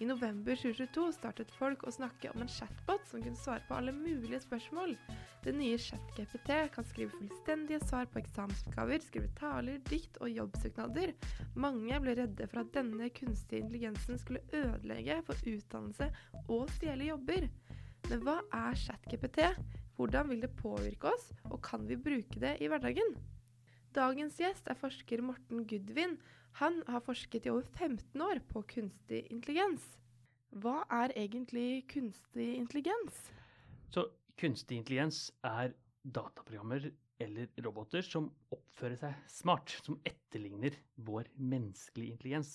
I november 2022 startet folk å snakke om en chatbot som kunne svare på alle mulige spørsmål. Den nye ChatGPT kan skrive fullstendige svar på eksamensoppgaver, skrive taler, dikt og jobbsøknader. Mange ble redde for at denne kunstige intelligensen skulle ødelegge for utdannelse og stjele jobber. Men hva er ChatGPT? Hvordan vil det påvirke oss, og kan vi bruke det i hverdagen? Dagens gjest er forsker Morten Gudvin. Han har forsket i over 15 år på kunstig intelligens. Hva er egentlig kunstig intelligens? Så kunstig intelligens er dataprogrammer eller roboter som oppfører seg smart, som etterligner vår menneskelige intelligens.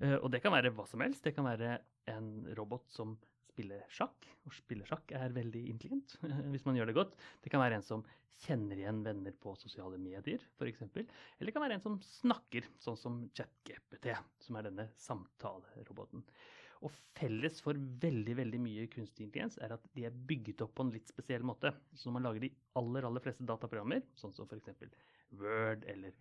Eh, og det kan være hva som helst. Det kan være en robot som spille sjakk. Og spille sjakk er veldig intelligent hvis man gjør det godt. Det kan være en som kjenner igjen venner på sosiale medier, f.eks. Eller det kan være en som snakker, sånn som ChatGPT, som er denne samtaleroboten. Og felles for veldig veldig mye kunstig intelligens er at de er bygget opp på en litt spesiell måte. Så når man lager de aller aller fleste dataprogrammer, sånn som f.eks. Word eller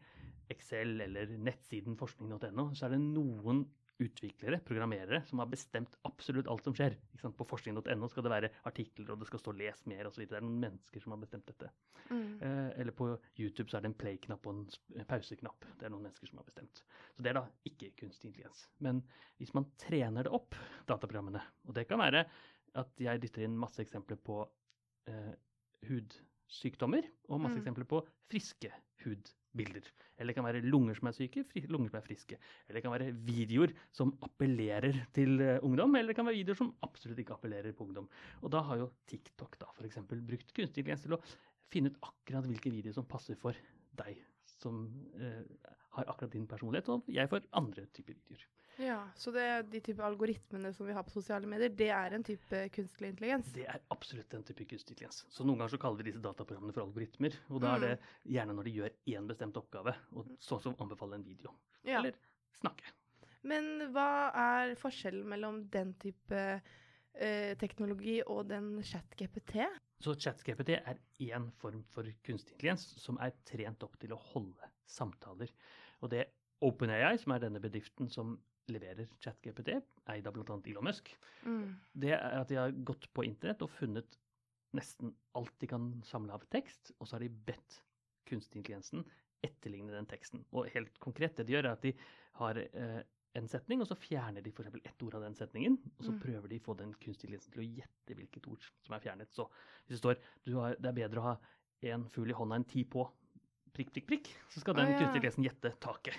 Excel eller nettsiden forskning.no, så er det noen utviklere, programmerere, som har bestemt absolutt alt som skjer. På forskning.no skal det være artikler, og det skal stå 'les mer' osv. Det er noen mennesker som har bestemt dette. Mm. Eh, eller på YouTube så er det en play-knapp og en pause-knapp. Det er noen mennesker som har bestemt. Så det er da ikke kunstig intelligens. Men hvis man trener det opp, dataprogrammene, og det kan være at jeg dytter inn masse eksempler på eh, hudsykdommer og masse mm. eksempler på friske hudbilder bilder. Eller det kan være lunger som er syke, lunger som er friske. Eller det kan være videoer som appellerer til uh, ungdom, eller det kan være videoer som absolutt ikke appellerer på ungdom. Og da har jo TikTok da f.eks. brukt kunstig intelligens til å finne ut akkurat hvilke videoer som passer for deg som eh, har akkurat din personlighet, og jeg for andre typer videoer. Ja, Så det, de type algoritmene som vi har på sosiale medier, det er en type kunstig intelligens? Det er absolutt en type kunstig intelligens. Så noen ganger så kaller vi disse dataprogrammene for algoritmer. Og da er det mm. gjerne når de gjør én bestemt oppgave, og sånn som anbefaler en video. Ja. Eller snakke. Men hva er forskjellen mellom den type eh, teknologi og den chat-GPT? Så ChatGPT er én form for kunstig intelligens som er trent opp til å holde samtaler. Og det OpenAI, som er denne bedriften som leverer ChatGPT, eid av bl.a. Elon Musk, mm. det er at de har gått på internett og funnet nesten alt de kan samle av tekst, og så har de bedt kunstig intelligensen etterligne den teksten. Og helt konkret, det de gjør, er at de har eh, en setning, og så fjerner de f.eks. ett ord av den setningen. Og så mm. prøver de å få den kunstig intelligensen til å gjette hvilket ord som er fjernet. Så hvis det står har, det er bedre å ha én fugl i hånda enn ti på, prikk, prikk, prikk, så skal den ah, ja. kunstig intelligensen gjette taket.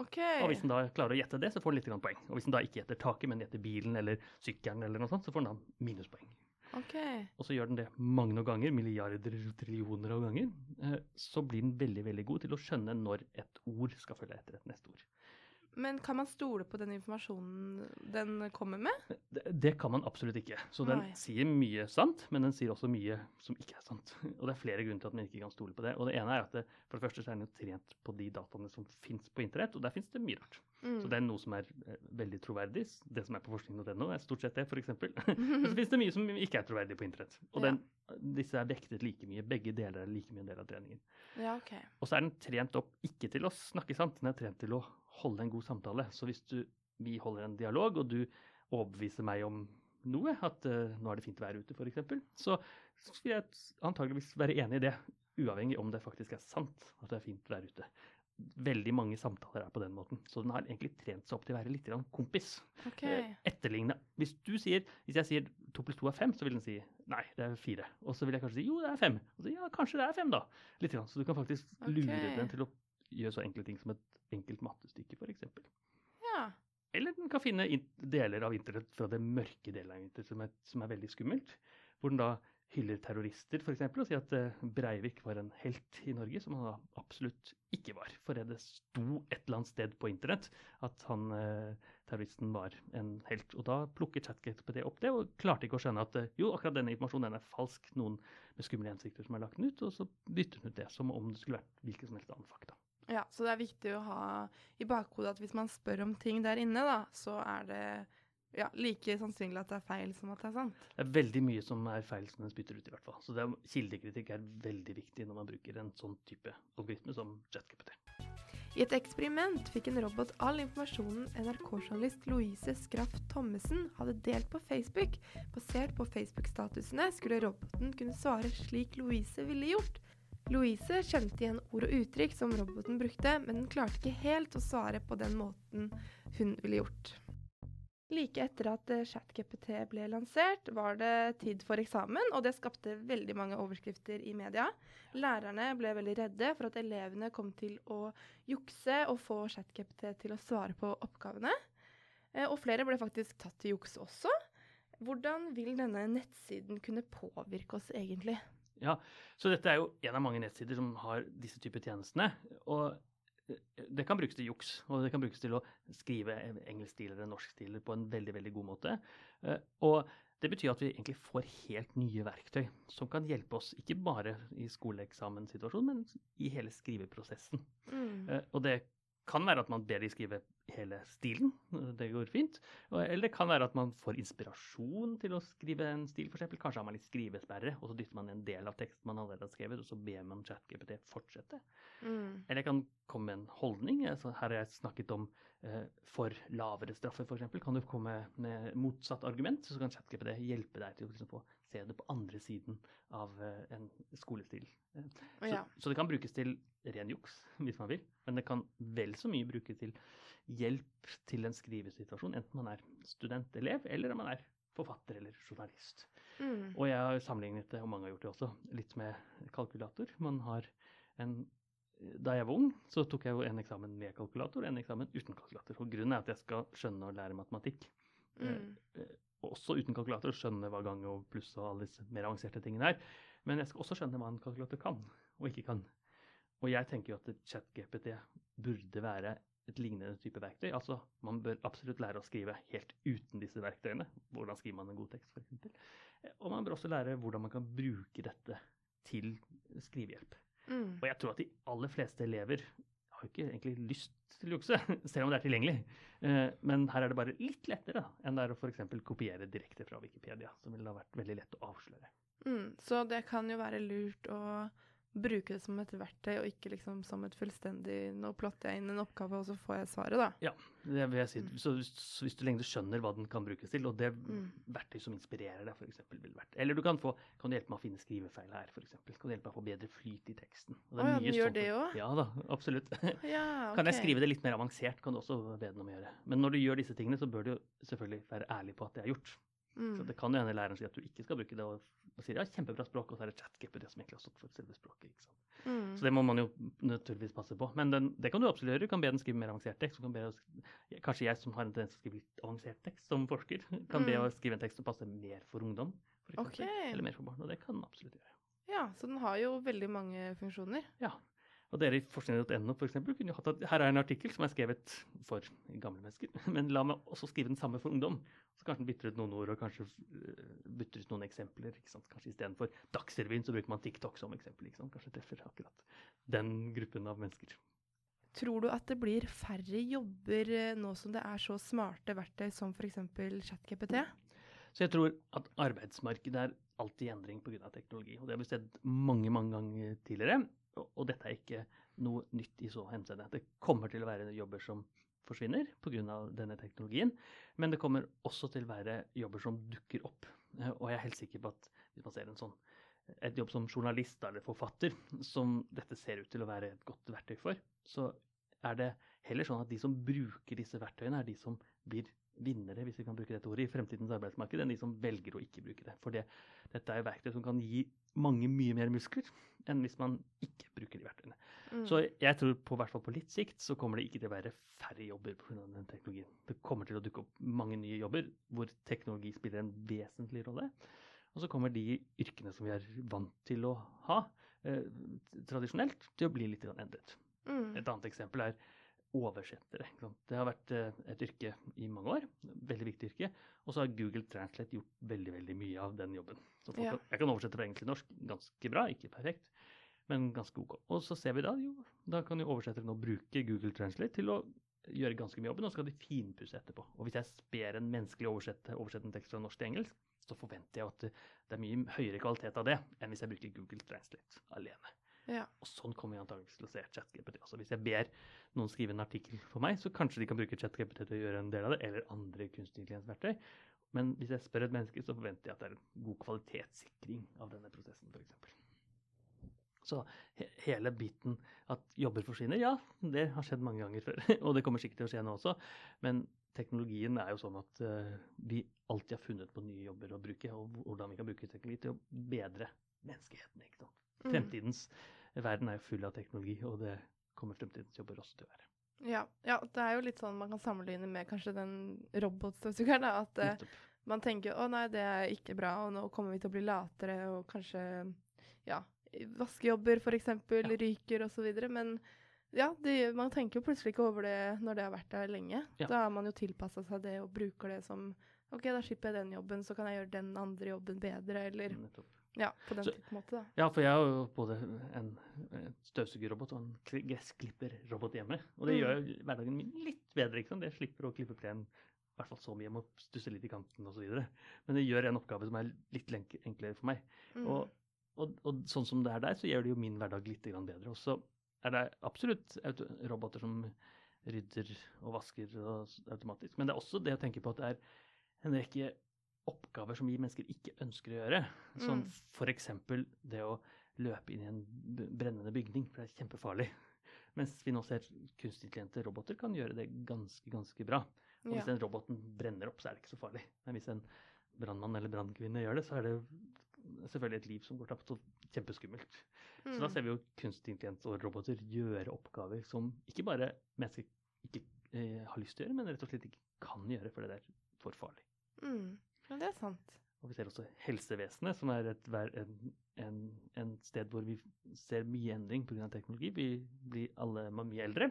Okay. Og hvis den da klarer å gjette det, så får den litt poeng. Og hvis den da ikke gjetter taket, men gjetter bilen eller sykkelen, eller noe sånt, så får den da minuspoeng. Okay. Og så gjør den det mange ganger, milliarder, trillioner av ganger. Eh, så blir den veldig veldig god til å skjønne når et ord skal følge etter et neste ord. Men kan man stole på den informasjonen den kommer med? Det, det kan man absolutt ikke. Så den Nei. sier mye sant, men den sier også mye som ikke er sant. Og det er flere grunner til at man ikke kan stole på det. Og det ene er at det, for det første så er den jo trent på de dataene som fins på internett, og der fins det mye rart. Mm. Så det er noe som er eh, veldig troverdig. Det som er på forskning.no, er stort sett det, f.eks. men så fins det mye som ikke er troverdig på internett. Og den, disse er vektet like mye. Begge deler er like mye en del av treningen. Ja, okay. Og så er den trent opp ikke til å snakke sant, den er trent til å holde en god samtale. Så hvis du, vi holder en dialog, og du overbeviser meg om noe, at uh, nå er det fint vær ute f.eks., så, så vil jeg antageligvis være enig i det. Uavhengig om det faktisk er sant at det er fint vær ute. Veldig mange samtaler er på den måten. Så den har egentlig trent seg opp til å være litt kompis. Okay. Eh, etterligne. Hvis du sier, hvis jeg sier to pluss to er fem, så vil den si nei, det er fire. Og så vil jeg kanskje si jo, det er fem. Og så ja, kanskje det er fem, da. Litt, så du kan faktisk okay. lure den til å gjøre så enkle ting som et enkelt mattestykke, f.eks. Ja. Eller den kan finne deler av internett fra det mørke delen av internett som er, som er veldig skummelt. Hvor den da hyller terrorister, f.eks., og sier at eh, Breivik var en helt i Norge, som han absolutt ikke var. For det sto et eller annet sted på internett at han, eh, terroristen var en helt. Og da plukker ChatGPT opp det, og klarte ikke å skjønne at eh, jo, akkurat denne informasjonen den er falsk. Noen med skumle hensikter som har lagt den ut, og så bytter den ut det som om det skulle vært hvilken som helst annen fakta. Ja, så det er viktig å ha i bakhodet at hvis man spør om ting der inne, da, så er det ja, like sannsynlig at det er feil som at det er sant. Det er veldig mye som er feil som den spytter ut, i hvert fall. Så er, kildekritikk er veldig viktig når man bruker en sånn type algoritme som JetGPT. I et eksperiment fikk en robot all informasjonen NRK-journalist Louise Skraff Thommessen hadde delt på Facebook. Basert på Facebook-statusene skulle roboten kunne svare slik Louise ville gjort. Louise kjente igjen ord og uttrykk som roboten brukte, men den klarte ikke helt å svare på den måten hun ville gjort. Like etter at eh, ChatGPT ble lansert, var det tid for eksamen, og det skapte veldig mange overskrifter i media. Lærerne ble veldig redde for at elevene kom til å jukse og få ChatGPT til å svare på oppgavene. Eh, og flere ble faktisk tatt til juks også. Hvordan vil denne nettsiden kunne påvirke oss egentlig? Ja, så dette er jo en av mange nettsider som har disse typer tjenestene. Og det kan brukes til juks, og det kan brukes til å skrive engelsk stil eller norsk stil på en veldig veldig god måte. Eh, og det betyr at vi egentlig får helt nye verktøy som kan hjelpe oss, ikke bare i skoleeksamenssituasjonen, men i hele skriveprosessen. Mm. Eh, og det kan være at man ber de skrive hele stilen. Det går fint. Eller det kan være at man får inspirasjon til å skrive en stil, f.eks. Kanskje har man litt skrivesperre, og så dytter man en del av teksten man allerede har skrevet, og så ber man ChatGPT fortsette. Mm. Eller jeg kan komme med en holdning. Her har jeg snakket om eh, for lavere straffer, f.eks. Kan du komme med motsatt argument, så kan ChatGPT hjelpe deg til å liksom, få se det på andre siden av eh, en skolestil. Så, det kan brukes til ren juks, hvis man vil, men det kan vel så mye brukes til hjelp til en skrivesituasjon, enten man er studentelev eller om man er forfatter eller journalist. Mm. Og jeg har sammenlignet det, og mange har gjort det også, litt med kalkulator. Man har en da jeg var ung, så tok jeg jo en eksamen med kalkulator og en eksamen uten kalkulator. Og grunnen er at jeg skal skjønne og lære matematikk. Mm. Eh, også uten kalkulator skjønne hva gang og pluss og alle disse mer avanserte tingene er. Men jeg skal også skjønne hva en kalkulator kan og ikke kan. Og jeg tenker jo at ChatGPT burde være et lignende type verktøy. Altså, Man bør absolutt lære å skrive helt uten disse verktøyene. Hvordan skriver man en god tekst, f.eks. Og man bør også lære hvordan man kan bruke dette til skrivehjelp. Mm. Og jeg tror at de aller fleste elever har ikke egentlig lyst til å jukse, selv om det er tilgjengelig. Eh, men her er det bare litt lettere da, enn det er å f.eks. kopiere direkte fra Wikipedia, som ville ha vært veldig lett å avsløre. Mm, så det kan jo være lurt å bruke det som et verktøy, og ikke liksom som et fullstendig Nå plotter jeg inn en oppgave, og så får jeg svaret, da. Ja, det vil jeg si. Mm. Så, så, hvis du lenge skjønner hva den kan brukes til, og det mm. verktøy som inspirerer deg, f.eks. vil vært Eller du kan få Kan du hjelpe meg å finne skrivefeil her, f.eks. Kan du hjelpe meg å få bedre flyt i teksten? Å ja, den gjør det òg? Ja da, absolutt. Ja, okay. Kan jeg skrive det litt mer avansert, kan du også be den om å gjøre. Men når du gjør disse tingene, så bør du selvfølgelig være ærlig på at det er gjort. Mm. Så det kan jo hende læreren sier at du ikke skal bruke det, og, sier ja, kjempebra språk, og så er det ChatGPT som egentlig har stått for selve språket. ikke sant? Mm. Så det må man jo naturligvis passe på. Men den, det kan du absolutt gjøre. Du kan be den skrive mer avansert tekst. Be, kanskje jeg som har en tendens til å skrive litt avansert tekst som forsker, kan mm. be å skrive en tekst som passer mer for ungdom, for eksempel, okay. eller mer for barn. Og det kan den absolutt gjøre. Ja, så den har jo veldig mange funksjoner. Ja. Og dere i forskning.no for eksempel, kunne jo hatt at her er en artikkel som er skrevet for gamle mennesker, men la meg også skrive den samme for ungdom. Så kanskje den bytter ut noen ord og kanskje eh, bytter ut noen eksempler. ikke sant? Kanskje Istedenfor Dagsrevyen så bruker man TikTok som eksempel. ikke sant? Kanskje treffer akkurat den gruppen av mennesker. Tror du at det blir færre jobber eh, nå som det er så smarte verktøy som f.eks. ChatGPT? Så jeg tror at arbeidsmarkedet er alltid i endring pga. teknologi. Og det har vi sett mange mange ganger tidligere. Og dette er ikke noe nytt i så henseende. Det kommer til å være jobber som forsvinner pga. denne teknologien. Men det kommer også til å være jobber som dukker opp. Eh, og jeg er helt sikker på at hvis man ser en sånn et jobb som journalist eller forfatter, som dette ser ut til å være et godt verktøy for, så er det heller sånn at de som bruker disse verktøyene, er de som blir vinnere, hvis vi kan bruke dette ordet, i fremtidens arbeidsmarked, enn de som velger å ikke bruke det. For det, dette er verktøy som kan gi mange mye mer muskler enn hvis man ikke bruker de verktøyene. Mm. Så jeg tror på hvert fall på litt sikt så kommer det ikke til å være færre jobber pga. den teknologien. Det kommer til å dukke opp mange nye jobber hvor teknologi spiller en vesentlig rolle. Og så kommer de yrkene som vi er vant til å ha eh, tradisjonelt, til å bli litt endret. Mm. Et annet eksempel er oversettere. Det har vært eh, et yrke i mange år. Veldig viktig yrke. Og så har Google Translate gjort veldig veldig mye av den jobben. Så ja. Jeg kan oversette fra engelsk til norsk ganske bra, ikke perfekt, men ganske ok. Og så ser vi da jo, da kan jo oversettere nå bruke Google Translate til å gjøre ganske mye jobben, og så skal de finpusse etterpå. Og hvis jeg sper en menneskelig oversette, oversettende tekst fra norsk til engelsk, så forventer jeg at det er mye høyere kvalitet av det enn hvis jeg bruker Google Translate alene. Ja. Og sånn kommer vi antageligvis til å se ChatGPT også. Hvis jeg ber noen skrive en artikkel for meg, så kanskje de kan bruke ChatGPT til å gjøre en del av det, eller andre kunstig intelligens-verktøy. Men hvis jeg spør et menneske, så forventer jeg at det er en god kvalitetssikring av denne prosessen, f.eks. Så he hele biten at jobber forsvinner, ja, det har skjedd mange ganger før. Og det kommer sikkert til å skje nå også. Men teknologien er jo sånn at uh, vi alltid har funnet på nye jobber å bruke, og hvordan vi kan bruke teknologi til å bedre menneskeheten. ikke sant? Mm. Fremtidens verden er jo full av teknologi, og det kommer fremtidens jobber også til å være. Ja, ja, det er jo litt sånn man kan sammenligne med kanskje den robotstøvsugeren. At eh, Nettopp. man tenker å nei, det er ikke bra, og nå kommer vi til å bli latere, og kanskje ja, vaskejobber f.eks. Ja. ryker osv. Men ja, det, man tenker jo plutselig ikke over det når det har vært der lenge. Ja. Da har man jo tilpassa seg det og bruker det som OK, da slipper jeg den jobben, så kan jeg gjøre den andre jobben bedre, eller Nettopp. Ja, på den Så- måte, da. Ja, for jeg har jo både en, støvsugerrobot og en gressklipperrobot hjemme. Og det Mm. gjør hverdagen min litt bedre. ikke sant? Jeg slipper å klippe plenen i hvert fall så mye, jeg må stusse litt i kanten osv. Men det gjør en oppgave som er litt enklere for meg. Mm. Og, og, og sånn som det er der, så gjør det jo min hverdag litt bedre. Og så er det absolutt roboter som rydder og vasker og automatisk. Men det er også det å tenke på at det er en rekke oppgaver som vi mennesker ikke ønsker å gjøre. Som Mm. f.eks. det å løpe inn i en brennende bygning, for det er kjempefarlig. Mens vi nå ser kunstintelligente roboter kan gjøre det ganske, ganske bra. Og hvis ja. den roboten brenner opp, så er det ikke så farlig. Men hvis en brannmann eller brannkvinne gjør det, så er det selvfølgelig et liv som går tapt, og kjempeskummelt. Så da Mm. ser vi jo kunstig og roboter gjøre oppgaver som ikke bare mennesker ikke eh, har lyst til å gjøre, men rett og slett ikke kan gjøre, fordi det er for farlig. Mm. Ja, det er sant. Og vi ser også helsevesenet, som er et, en, en, en sted hvor vi ser mye endring pga. teknologi. Vi blir alle mye eldre,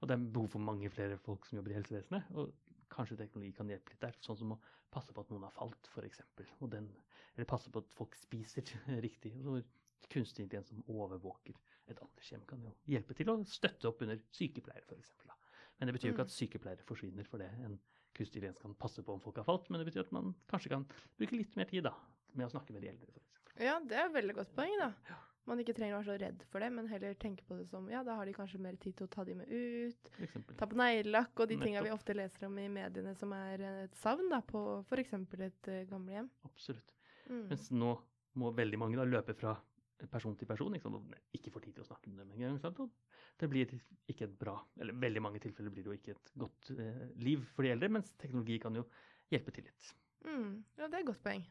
og det er behov for mange flere folk som jobber i helsevesenet. Og kanskje teknologi kan hjelpe litt der, sånn som å passe på at noen har falt, f.eks. Eller passe på at folk spiser riktig. Og så kunstig intelligens som overvåker et aldershjem, kan jo hjelpe til å støtte opp under sykepleiere, f.eks. Men det betyr jo ikke Mm. at sykepleiere forsvinner for det. En intelligens kan passe på om folk har falt, men det betyr at man kanskje kan bruke litt mer tid da, med å snakke med de eldre, f.eks. Ja, det er et veldig godt poeng, da. Man ikke trenger å være så redd for det, men heller tenke på det som ja, da har de kanskje mer tid til å ta de med ut, ta på neglelakk og de tinga vi ofte leser om i mediene som er eh, et savn da, på f.eks. et uh, gamlehjem. Absolutt. Mm. Mens nå må veldig mange da løpe fra person til person, ikke, sant? ikke får tid til å snakke med dem engang. det blir ikke et bra, eller veldig mange tilfeller blir det jo ikke et godt eh, liv for de eldre, mens teknologi kan jo hjelpe til litt. Mm. Ja, det er et godt poeng.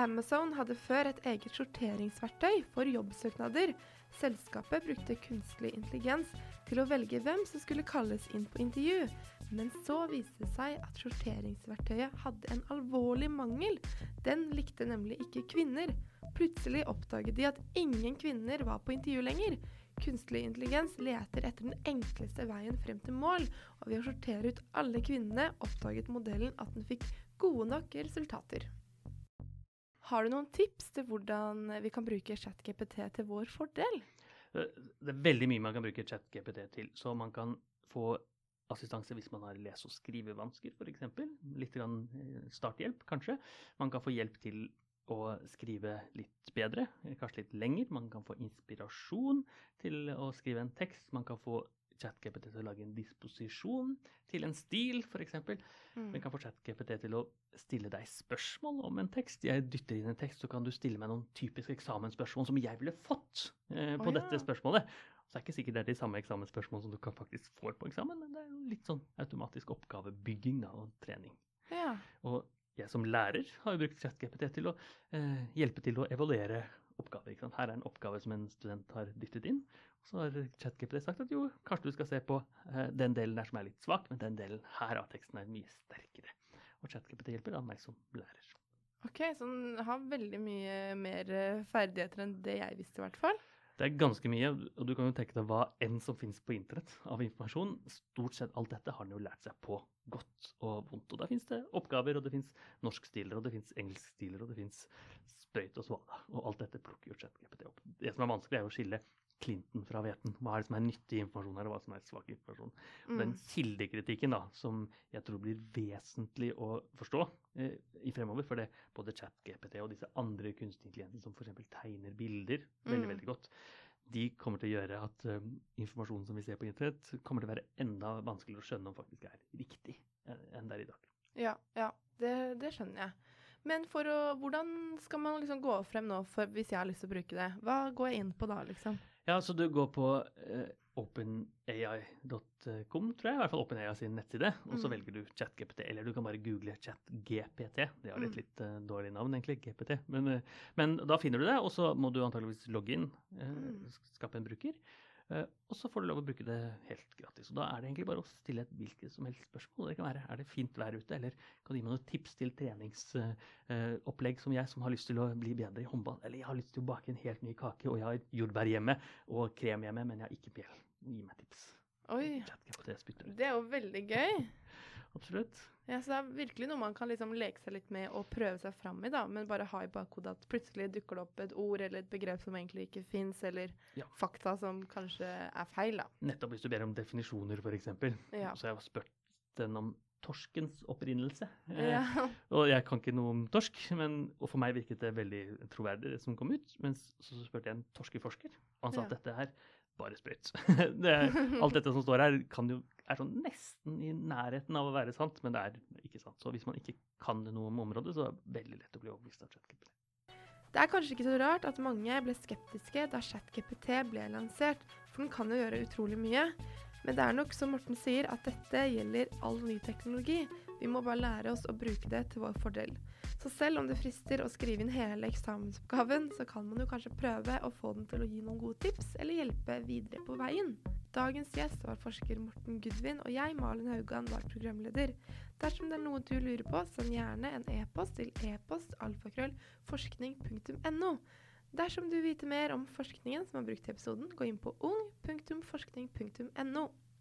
Amazon hadde før et eget sorteringsverktøy for jobbsøknader. Selskapet brukte kunstig intelligens til å velge hvem som skulle kalles inn på intervju. Men så viste det seg at sorteringsverktøyet hadde en alvorlig mangel. Den likte nemlig ikke kvinner. Plutselig oppdaget de at ingen kvinner var på intervju lenger. Kunstig intelligens leter etter den enkleste veien frem til mål, og ved å sortere ut alle kvinnene oppdaget modellen at den fikk gode nok resultater. Har du noen tips til hvordan vi kan bruke ChatGPT til vår fordel? Eh, Det er veldig mye man kan bruke ChatGPT til. Så man kan få assistanse hvis man har lese- og skrivevansker, f.eks. Litt grann eh, starthjelp, kanskje. Man kan få hjelp til å skrive litt bedre, kanskje litt lenger. Man kan få inspirasjon til å skrive en tekst. Man kan få ChatGPT til å lage en disposisjon til en stil, f.eks. Mm. Man kan få ChatGPT til å stille deg spørsmål om en tekst. Jeg dytter inn en tekst, så kan du stille meg noen typiske eksamensspørsmål som jeg ville fått eh, på Å, ja. dette spørsmålet. Så det er ikke sikkert det er de samme eksamensspørsmålene som du kan faktisk får på eksamen, men det er jo litt sånn automatisk oppgavebygging da, og trening. Ja. Og jeg som lærer har jo brukt ChatGPT til å eh, hjelpe til å evaluere oppgaver. Her er en oppgave som en student har dyttet inn. Og så har ChatGPT sagt at jo, kanskje du skal se på eh, den delen der som er litt svak, men den delen her av teksten er mye sterkere. Og ChatGPT hjelper da meg som lærer. Ok, så den har veldig mye mer eh, ferdigheter enn det jeg visste, i hvert fall. Det er ganske mye, og du kan jo tenke deg hva enn som finnes på internett av informasjon. Stort sett alt dette har den jo lært seg på godt og vondt. Og da finnes det oppgaver, og det finnes norskstiler, og det finnes engelskstiler, og det finnes sprøyt og svada. Og alt dette plukker jo ChatGPT opp. Det som er vanskelig, er å skille klinten fra hveten. Hva er det som er nyttig informasjon her, og hva som er svak informasjon. Mm. Den kildekritikken da, som jeg tror blir vesentlig å forstå eh, i fremover, for det både ChatGPT og disse andre kunstige intelligensene som f.eks. tegner bilder veldig, Mm. veldig godt, de kommer til å gjøre at um, informasjonen som vi ser på internett, kommer til å være enda vanskeligere å skjønne om faktisk er riktig eh, enn det er i dag. Ja, ja det, det skjønner jeg. Men for å, hvordan skal man liksom gå frem nå for, hvis jeg har lyst til å bruke det? Hva går jeg inn på da, liksom? Ja, så du går på uh, openai.com, tror jeg, i hvert fall OpenAI sin nettside, og så Mm. velger du ChatGPT, eller du kan bare google ChatGPT. Det har et Mm. litt uh, dårlig navn, egentlig, GPT. Men, uh, men da finner du det, og så må du antageligvis logge inn, Mm. skape en bruker. Uh, og så får du lov å bruke det helt gratis. Og da er det egentlig bare å stille et hvilket som helst spørsmål. Det kan være er det fint vær ute, eller kan du gi meg noen tips til treningsopplegg som jeg som har lyst til å bli bedre i håndball, eller jeg har lyst til å bake en helt ny kake, og jeg har jordbær hjemme og krem hjemme, men jeg har ikke mel. Gi meg tips. Oi, det er jo veldig gøy. Absolutt. Ja, så det er virkelig noe man kan liksom leke seg litt med og prøve seg fram i, da. Men bare ha i bakhodet at plutselig dukker det opp et ord eller et begrep som egentlig ikke fins, eller Ja. fakta som kanskje er feil, da. Nettopp hvis du ber om definisjoner, f.eks. Ja. Så jeg har spurt den om torskens opprinnelse. Eh, Og jeg kan ikke noe om torsk, men, og for meg virket det veldig troverdig, det som kom ut. Men så spurte jeg en torskeforsker, og han sa Ja. at dette her bare sprøyt. det, alt dette som står her, kan jo, er sånn nesten i nærheten av å være sant, men det er ikke sant. Så hvis man ikke kan noe om området, så er det veldig lett å bli overbevist av ChatGPT. Det er kanskje ikke så rart at mange ble skeptiske da ChatGPT ble lansert, for den kan jo gjøre utrolig mye. Men det er nok som Morten sier, at dette gjelder all ny teknologi. Vi må bare lære oss å bruke det til vår fordel. Så selv om det frister å skrive inn hele eksamensoppgaven, så kan man jo kanskje prøve å få den til å gi noen gode tips, eller hjelpe videre på veien. Dagens gjest var forsker Morten Gudvin, og jeg, Malin Haugan, var programleder. Dersom det er noe du lurer på, send gjerne en e-post til e-post-alfakrøll-forskning.no. Dersom du vil vite mer om forskningen som er brukt i episoden, gå inn på ung.forskning.no.